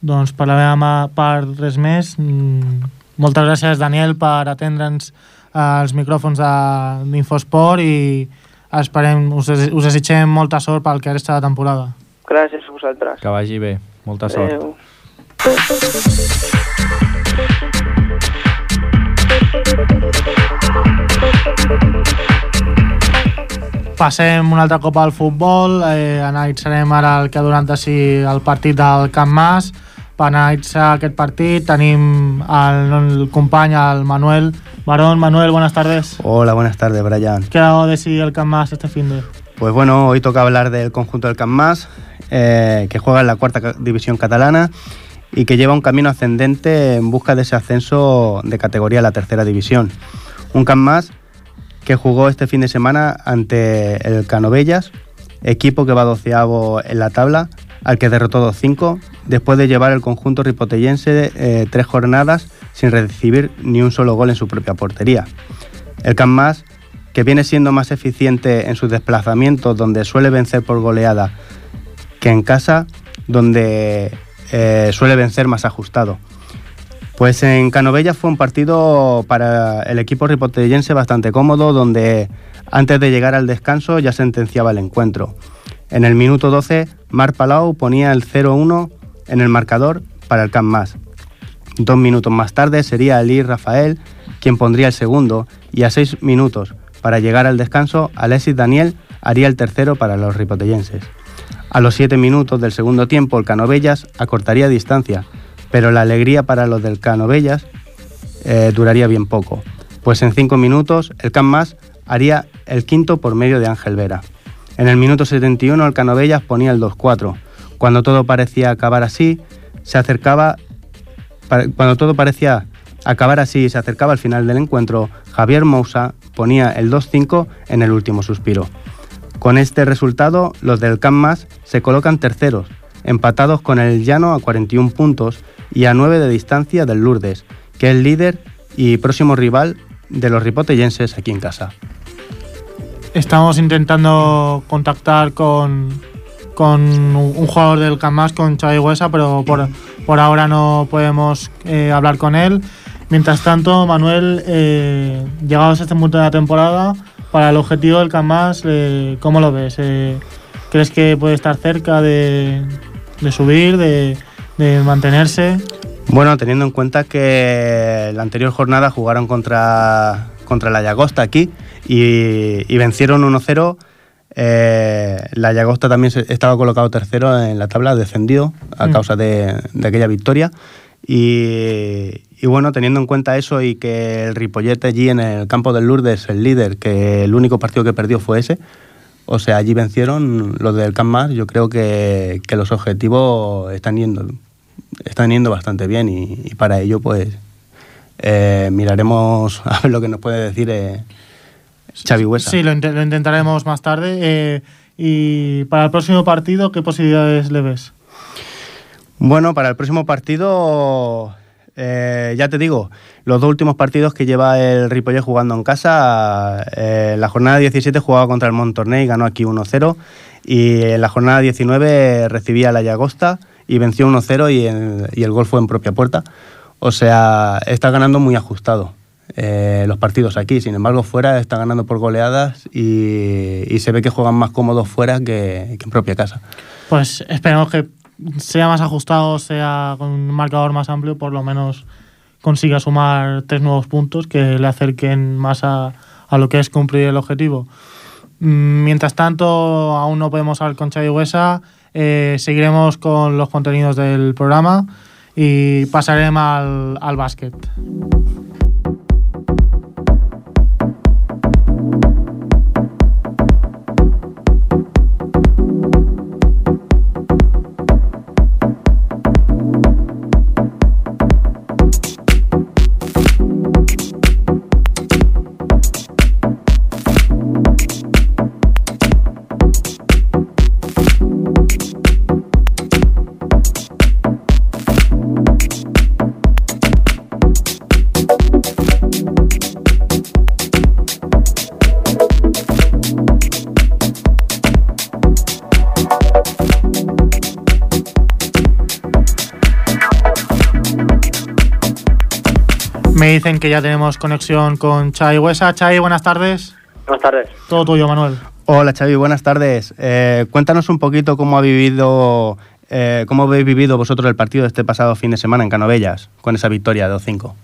Doncs per la meva mà- part res més. Mm, Moltes gràcies, Daniel, per atendre'ns als micròfons de- d'Infosport i esperem, us, us desitgem molta sort pel que resta de temporada. Gràcies a vosaltres. Que vagi bé. Molta sort. Adéu. Passem un altre cop al futbol, eh, analitzarem ara el que ha donat de si el partit del Camp Mas. Per analitzar aquest partit tenim el, el company, el Manuel Barón. Manuel, buenas tardes. Hola, buenas tardes, Brian. ¿Qué ha dado de sí el Camp Mas este fin de? Pues bueno, hoy toca hablar del conjunto del Camp Mas, eh, que juega en la cuarta división catalana y que lleva un camino ascendente en busca de ese ascenso de categoría a la tercera división. Un Camp Mas que jugó este fin de semana ante el Canovellas, equipo que va doceavo en la tabla, al que derrotó 2-5, después de llevar el conjunto ripotellense eh, tres jornadas sin recibir ni un solo gol en su propia portería. El Camp Mas, que viene siendo más eficiente en sus desplazamientos, donde suele vencer por goleada, que en casa, donde eh, suele vencer más ajustado. Pues en Canovella fue un partido para el equipo ripotellense bastante cómodo, donde antes de llegar al descanso ya sentenciaba el encuentro. En el minuto 12, Mar Palau ponía el 0-1 en el marcador para el Camp Mas. Dos minutos más tarde sería Ali Rafael quien pondría el segundo y a seis minutos para llegar al descanso, Alexis Daniel haría el tercero para los ripotellenses. A los siete minutos del segundo tiempo, el Canovellas acortaría distancia, pero la alegría para los del Canovellas eh, duraría bien poco, pues en cinco minutos el Camp Mas haría el quinto por medio de Ángel Vera. En el minuto 71 el Canovellas ponía el 2-4. Cuando todo parecía acabar así, se acercaba cuando todo parecía acabar así y se acercaba al final del encuentro, Javier Moussa ponía el 2-5 en el último suspiro. Con este resultado, los del Camp Mas se colocan terceros, empatados con el Llano a 41 puntos y a 9 de distancia del Lourdes, que es líder y próximo rival de los ripotellenses aquí en casa. Estamos intentando contactar con, con un jugador del Camp Mas, con Xavi Huesa, pero por, por ahora no podemos eh, hablar con él. Mientras tanto, Manuel, eh, llegados a este punto de la temporada, para el objetivo del Camp Mas, eh, ¿cómo lo ves? Eh, ¿Crees que puede estar cerca de, de subir, de, de mantenerse? Bueno, teniendo en cuenta que la anterior jornada jugaron contra, contra la Llagosta aquí y, y vencieron 1-0. eh, la Llagosta también estaba colocado tercero en la tabla, descendido a Mm. causa de, de aquella victoria. Y, y bueno, teniendo en cuenta eso y que el Ripollet allí en el campo del Lourdes, el líder, que el único partido que perdió fue ese, o sea, allí vencieron los del Camp Mas. Yo creo que, que los objetivos están yendo, están yendo bastante bien y, y para ello, pues, eh, miraremos *laughs* a ver lo que nos puede decir eh, Xavi Huesa. Sí, lo intentaremos más tarde. Eh, y para el próximo partido, ¿qué posibilidades le ves? Bueno, para el próximo partido, eh, ya te digo, los dos últimos partidos que lleva el Ripollet jugando en casa, eh, la jornada 17 jugaba contra el Montorney y ganó aquí 1-0, y en la jornada 19 recibía la Llagosta y venció 1-0 y, el- y el gol fue en propia puerta. O sea, está ganando muy ajustado eh, los partidos aquí, sin embargo fuera está ganando por goleadas y, se ve que juegan más cómodos fuera que- que en propia casa. Pues esperemos que sea más ajustado, sea con un marcador más amplio, por lo menos consiga sumar tres nuevos puntos que le acerquen más a, a lo que es cumplir el objetivo. Mm, Mientras tanto, aún no podemos hablar con Xavi Huesa, eh, seguiremos con los contenidos del programa y pasaremos al, al básquet. Dicen que ya tenemos conexión con Chai Huesa. Chai, buenas tardes. Buenas tardes. Todo tuyo, Manuel. Hola Xavi, buenas tardes. Eh, cuéntanos un poquito cómo ha vivido, eh, cómo habéis vivido vosotros el partido de este pasado fin de semana en Canovellas, con esa victoria de 2-5.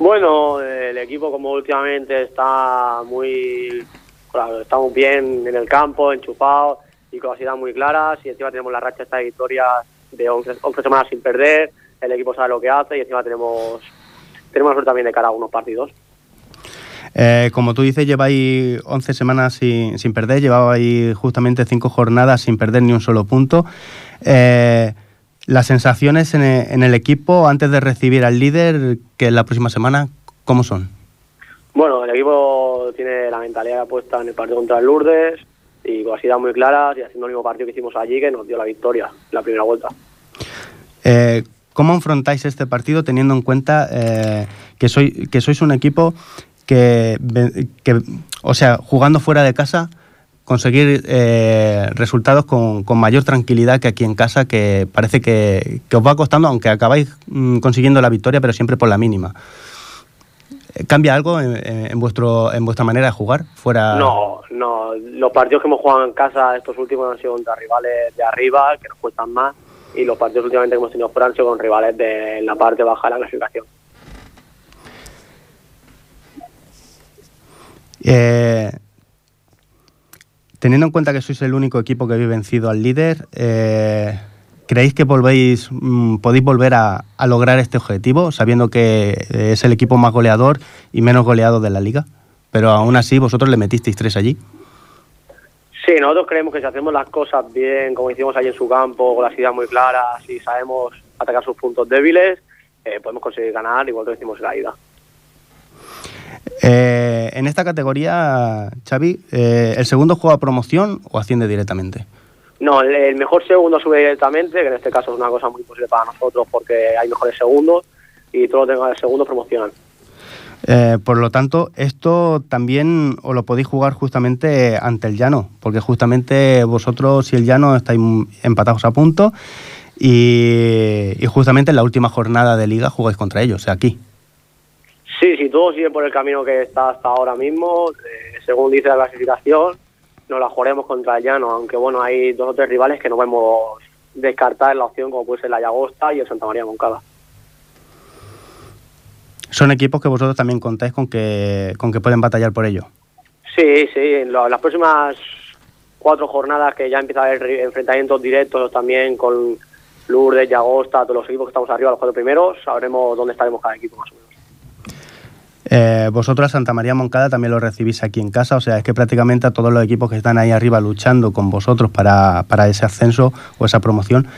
Bueno, el equipo como últimamente está muy... Claro, estamos bien en el campo, enchufados y con las ideas muy claras y encima tenemos la racha esta de victorias de 11, 11 semanas sin perder, el equipo sabe lo que hace y encima tenemos, tenemos suerte también de cara a unos partidos. Eh, como tú dices, lleváis 11 semanas sin, sin perder, llevabais justamente 5 jornadas sin perder ni un solo punto. Eh, las sensaciones en el, en el equipo antes de recibir al líder, que es la próxima semana, ¿cómo son? Bueno, el equipo tiene la mentalidad puesta en el partido contra el Lourdes y con las ideas muy claras y haciendo el mismo partido que hicimos allí que nos dio la victoria en la primera vuelta. Eh, ¿Cómo enfrentáis este partido teniendo en cuenta eh, que, soy, que sois un equipo que, o sea, jugando fuera de casa, conseguir eh, resultados con, mayor tranquilidad que aquí en casa, que parece que, os va costando, aunque acabáis mm, consiguiendo la victoria, pero siempre por la mínima? Eh, ¿Cambia algo en, en vuestro, en vuestra manera de jugar fuera? No, no, los partidos que hemos jugado en casa estos últimos han sido contra rivales de arriba, que nos cuestan más, y los partidos últimamente que hemos tenido fuera han con rivales de la parte baja de la clasificación. Eh, teniendo en cuenta que sois el único equipo que habéis vencido al líder, eh, ¿creéis que volvéis, mm, podéis volver a, a lograr este objetivo, sabiendo que eh, es el equipo más goleador y menos goleado de la liga? Pero aún así vosotros le metisteis tres allí. Sí, nosotros creemos que si hacemos las cosas bien, como hicimos allí en su campo, con las ideas muy claras y sabemos atacar sus puntos débiles, eh, podemos conseguir ganar igual que lo hicimos en la ida. Eh, en esta categoría, Xavi, eh, ¿el segundo juega promoción o asciende directamente? No, el, el mejor segundo sube directamente, que en este caso es una cosa muy posible para nosotros porque hay mejores segundos y todos los que tengan el segundo promocionan. Eh, por lo tanto, esto también os lo podéis jugar justamente ante el llano, porque justamente vosotros y el llano estáis empatados a punto y, y justamente en la última jornada de liga jugáis contra ellos, aquí. Sí, si todo sigue por el camino que está hasta ahora mismo, eh, según dice la clasificación, nos la jugaremos contra el Llano, aunque bueno, hay dos o tres rivales que no podemos descartar en la opción, como puede ser la y el Santa María Moncada. Son equipos que vosotros también contáis con que, con que pueden batallar por ello. Sí, sí, en las próximas cuatro jornadas que ya empieza a haber enfrentamientos directos también con Lourdes, Llagosta, todos los equipos que estamos arriba, los cuatro primeros, sabremos dónde estaremos cada equipo más o menos. Eh, vosotros a Santa María Moncada también lo recibís aquí en casa, o sea, es que prácticamente a todos los equipos que están ahí arriba luchando con vosotros para, para ese ascenso o esa promoción,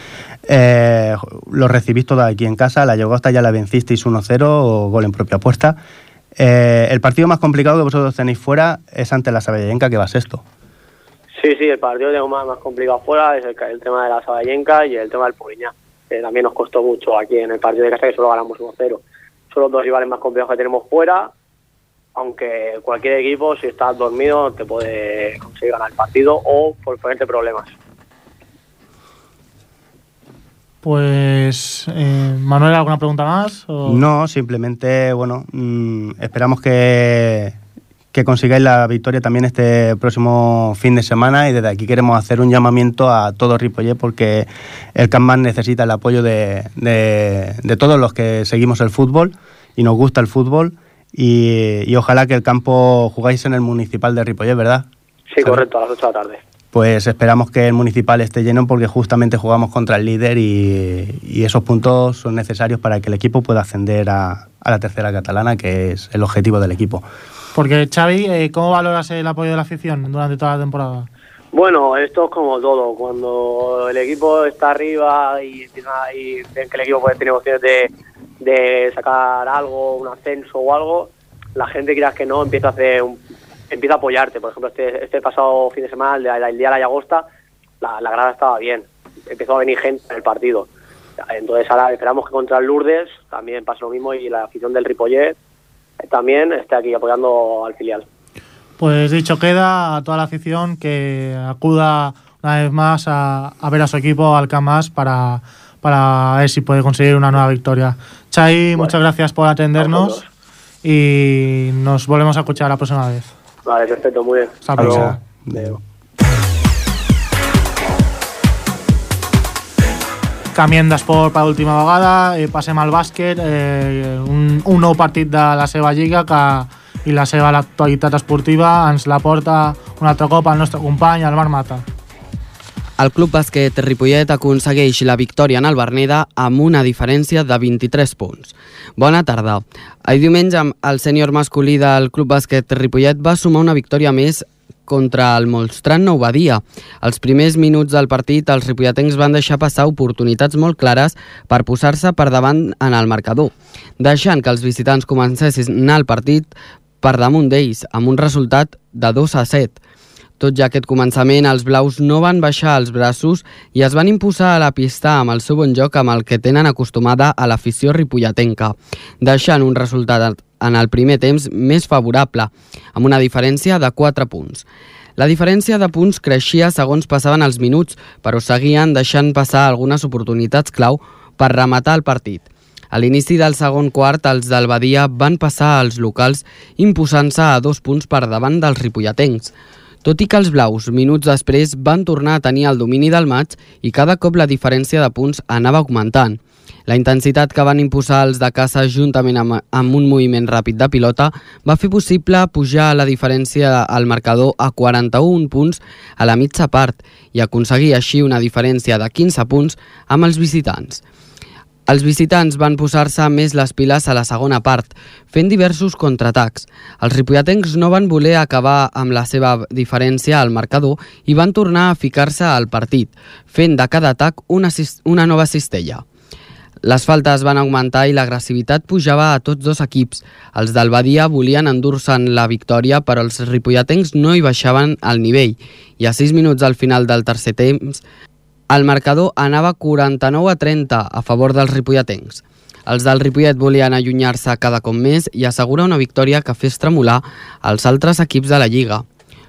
eh, lo recibís todos aquí en casa, la Llagosta ya la vencisteis 1-0, o gol en propia puerta. Eh, el partido más complicado que vosotros tenéis fuera es ante la Saballenca, que va sexto. Sí, sí, el partido tengo más, más complicado afuera es el, el tema de la Saballenca y el tema del Poliña, que también nos costó mucho aquí en el partido de casa, que solo ganamos 1-0. Son los dos rivales más complejos que tenemos fuera, aunque cualquier equipo, si estás dormido, te puede conseguir ganar el partido o por ponerte problemas. Pues, eh, Manuel, ¿alguna pregunta más? O- No, simplemente, bueno, mm, esperamos que, que consigáis la victoria también este próximo fin de semana y desde aquí queremos hacer un llamamiento a todo Ripollet porque el Campman necesita el apoyo de, de- de todos los que seguimos el fútbol y nos gusta el fútbol y, y ojalá que el campo jugáis en el municipal de Ripollet, ¿verdad? Sí, ¿Sabes? correcto, a las 8 de la tarde. Pues esperamos que el municipal esté lleno porque justamente jugamos contra el líder y, y esos puntos son necesarios para que el equipo pueda ascender a, a la tercera catalana, que es el objetivo del equipo. Porque, Xavi, eh, ¿cómo valoras el apoyo de la afición durante toda la temporada? Bueno, esto es como todo. Cuando el equipo está arriba y, ven que el equipo puede tener opciones de, de sacar algo, un ascenso o algo, la gente, quieras que no, empieza a hacer un- empieza a apoyarte. Por ejemplo, este, este pasado fin de semana, el, día de la Llagosta, la, la grada estaba bien. Empezó a venir gente en el partido. Entonces ahora esperamos que contra el Lourdes también pase lo mismo y la afición del Ripollet también esté aquí apoyando al filial. Pues dicho queda a toda la afición que acuda una vez más a, a ver a su equipo, al Camas, para, para ver si puede conseguir una nueva victoria. Chay, muchas gracias por atendernos y nos volvemos a escuchar la próxima vez. Vale, perfecto, muy bien. Hasta. Adéu. Canviem d'esport per última vegada, eh, passem al bàsquet, eh, un, un nou partit de la seva lliga que, i la seva actualitat esportiva ens la porta un altre cop el nostre company, el Marc Mata. El Club Bàsquet Ripollet aconsegueix la victòria en el Berneda amb una diferència de 23 punts. Bona tarda. El diumenge el sènior masculí del Club Bàsquet Ripollet va sumar una victòria més contra el Molstran Nou Badia. Els primers minuts del partit, els ripolletens van deixar passar oportunitats molt clares per posar-se per davant en el marcador, deixant que els visitants comencessin el partit per damunt d'ells, amb un resultat de 2 a 7. Tot ja aquest començament, els blaus no van baixar els braços i es van imposar a la pista amb el seu bon joc amb el que tenen acostumada a l'afició ripolletenca, deixant un resultat en el primer temps més favorable, amb una diferència de 4 punts. La diferència de punts creixia segons passaven els minuts, però seguien deixant passar algunes oportunitats clau per rematar el partit. A l'inici del segon quart, els del Badia van passar als locals imposant-se a dos punts per davant dels ripolletens. Tot i que els blaus, minuts després, van tornar a tenir el domini del maig i cada cop la diferència de punts anava augmentant. La intensitat que van imposar els de casa juntament amb, amb un moviment ràpid de pilota va fer possible pujar la diferència al marcador a 41 punts a la mitja part i aconseguir així una diferència de 15 punts amb els visitants. Els visitants van posar-se més les piles a la segona part, fent diversos contraatacs. Els ripolletens no van voler acabar amb la seva diferència al marcador i van tornar a ficar-se al partit, fent de cada atac una, una nova cistella. Les faltes van augmentar i l'agressivitat pujava a tots dos equips. Els del Badia volien endur-se'n la victòria, però els ripolletens no hi baixaven al nivell. I a 6 minuts al final del tercer temps, el marcador anava 49 a 30 a favor dels ripolletens. Els del Ripollet volien allunyar-se cada cop més i assegurar una victòria que fes tremolar els altres equips de la Lliga.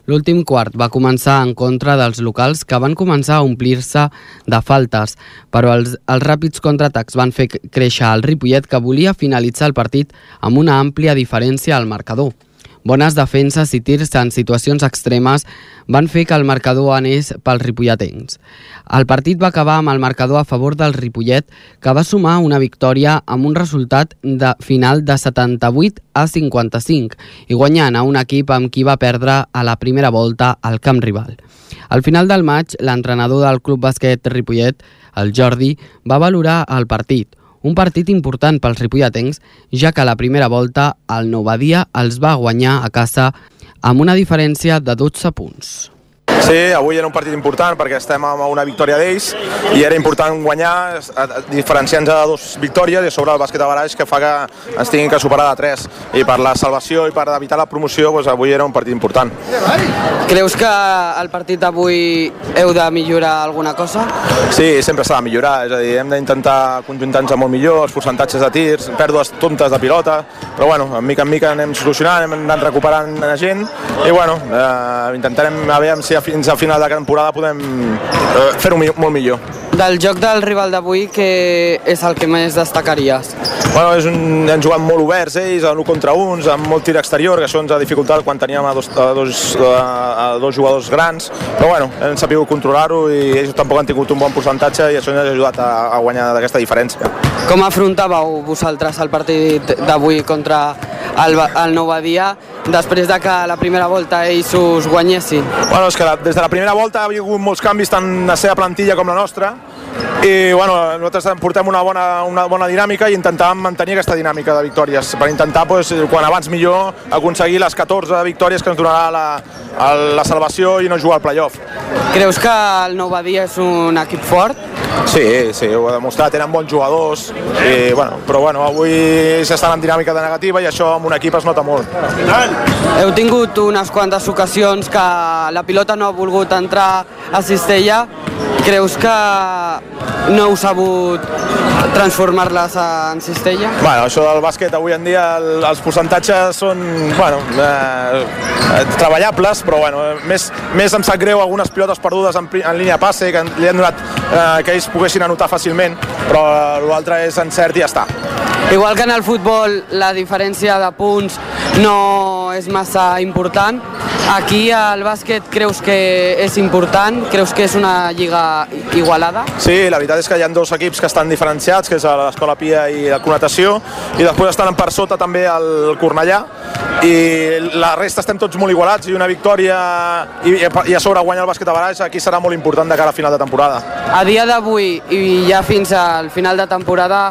L'últim quart va començar en contra dels locals que van començar a omplir-se de faltes, però els, els ràpids contraatacs van fer créixer el Ripollet que volia finalitzar el partit amb una àmplia diferència al marcador. Bones defenses i tirs en situacions extremes van fer que el marcador anés pels ripolletens. El partit va acabar amb el marcador a favor del Ripollet, que va sumar una victòria amb un resultat de final de 78 a 55 i guanyant a un equip amb qui va perdre a la primera volta al camp rival. Al final del maig, l'entrenador del Club Bàsquet Ripollet, el Jordi, va valorar el partit, un partit important pels ripolletens, ja que a la primera volta el Novadia els va guanyar a casa amb una diferència de 12 punts. Sí, avui era un partit important perquè estem amb una victòria d'ells i era important guanyar diferenciant-nos de dues victòries i sobre el bàsquet de baraix que fa que ens tinguin que superar de tres i per la salvació i per evitar la promoció doncs avui era un partit important. Creus que el partit d'avui heu de millorar alguna cosa? Sí, sempre s'ha de millorar, és a dir, hem d'intentar conjuntar-nos molt millor, els percentatges de tirs, pèrdues tontes de pilota, però bueno, en mica en mica anem solucionant, hem anat recuperant la gent i bueno, eh, intentarem a veure si fins al final de la temporada podem eh, fer-ho molt millor. Del joc del rival d'avui, què és el que més destacaries? Bueno, és un, han jugat molt oberts ells, en un contra uns, amb molt tir exterior, que això ens ha dificultat quan teníem a dos, a dos, a dos jugadors grans, però bueno, hem sabut controlar-ho i ells tampoc han tingut un bon percentatge i això ens ha ajudat a, a guanyar d'aquesta diferència. Com afrontàveu vosaltres el partit d'avui contra el, el Nou Badia després de que la primera volta ells us guanyessin? Bueno, és que la, des de la primera volta ha hagut molts canvis tant la seva plantilla com la nostra i bueno, nosaltres portem una bona, una bona dinàmica i intentàvem mantenir aquesta dinàmica de victòries per intentar, pues, quan abans millor, aconseguir les 14 victòries que ens donarà la, la salvació i no jugar al playoff. Creus que el Nou Badia és un equip fort? Sí, sí, ho ha demostrat, tenen bons jugadors, i, bueno, però bueno, avui s'estan en dinàmica de negativa i això amb un equip es nota molt. Heu tingut unes quantes ocasions que la pilota no ha volgut entrar a Cistella. Creus que no heu sabut transformar-les en cistella? Bueno, això del bàsquet avui en dia el, els percentatges són bueno, eh, treballables, però bueno, més, més em sap greu algunes pilotes perdudes en, en línia passe que li han donat eh, que ells poguessin anotar fàcilment, però l'altre és encert i ja està. Igual que en el futbol la diferència de punts no és massa important, aquí al bàsquet creus que és important? Creus que és una lliga igualada? Sí, la veritat és que hi ha dos equips que estan diferenciats, que és l'Escola Pia i la Conatació, i després estan per sota també el Cornellà, i la resta estem tots molt igualats i una victòria i, i a sobre guanyar el bàsquet a Baraix aquí serà molt important de cara a final de temporada. A dia d'avui i ja fins al final de temporada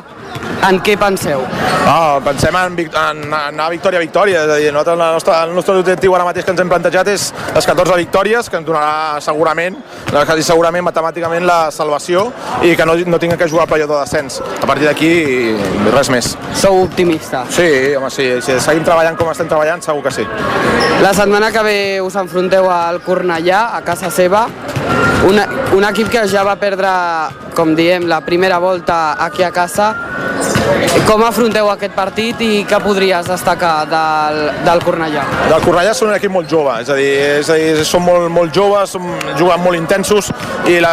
en què penseu? No, pensem en, en, en anar victòria a victòria, és a dir, nosaltres, el, nostre, el nostre objectiu ara mateix que ens hem plantejat és les 14 victòries, que ens donarà segurament, quasi segurament matemàticament la salvació i que no, no tinguem que jugar al playoff de descens. A partir d'aquí, res més. Sou optimistes? Sí, home, sí, si seguim treballant com estem treballant, segur que sí. La setmana que ve us enfronteu al Cornellà, a casa seva, un, un equip que ja va perdre, com diem, la primera volta aquí a casa, com afronteu aquest partit i què podries destacar del, del Cornellà? Del Cornellà són un equip molt jove, és a dir, és a dir són molt, molt joves, juguen molt intensos i, la,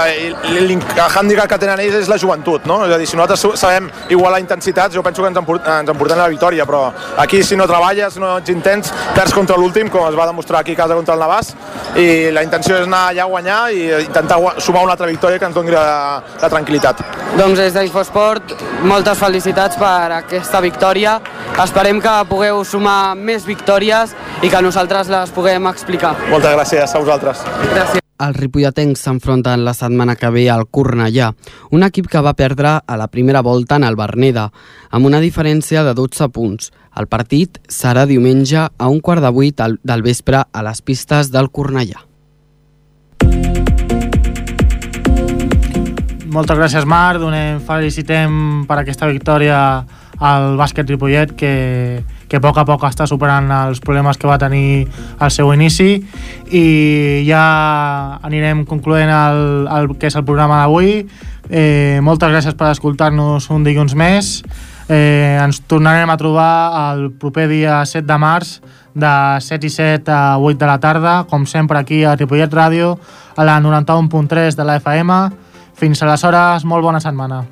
hàndicap que tenen ells és la joventut, no? És a dir, si nosaltres sabem igualar intensitats, jo penso que ens, emport, ens emportem la victòria, però aquí si no treballes, no ets intens, perds contra l'últim, com es va demostrar aquí a casa contra el Navàs, i la intenció és anar allà a guanyar i intentar sumar una altra victòria que ens doni la, la tranquil·litat. Doncs des d'Infosport, moltes felicitats per aquesta victòria. Esperem que pugueu sumar més victòries i que nosaltres les puguem explicar. Moltes gràcies a vosaltres. Gràcies. Els ripolletens s'enfronten la setmana que ve al Cornellà, un equip que va perdre a la primera volta en el Berneda, amb una diferència de 12 punts. El partit serà diumenge a un quart de vuit del vespre a les pistes del Cornellà. Moltes gràcies, Marc. Donem, felicitem per aquesta victòria al bàsquet Ripollet, que, que a poc a poc està superant els problemes que va tenir al seu inici i ja anirem concloent el, el que és el programa d'avui. Eh, moltes gràcies per escoltar-nos un dilluns més. Eh, ens tornarem a trobar el proper dia 7 de març de 7 i 7 a 8 de la tarda, com sempre aquí a Ripollet Ràdio, a la 91.3 de la FM. Fins aleshores, molt bona setmana.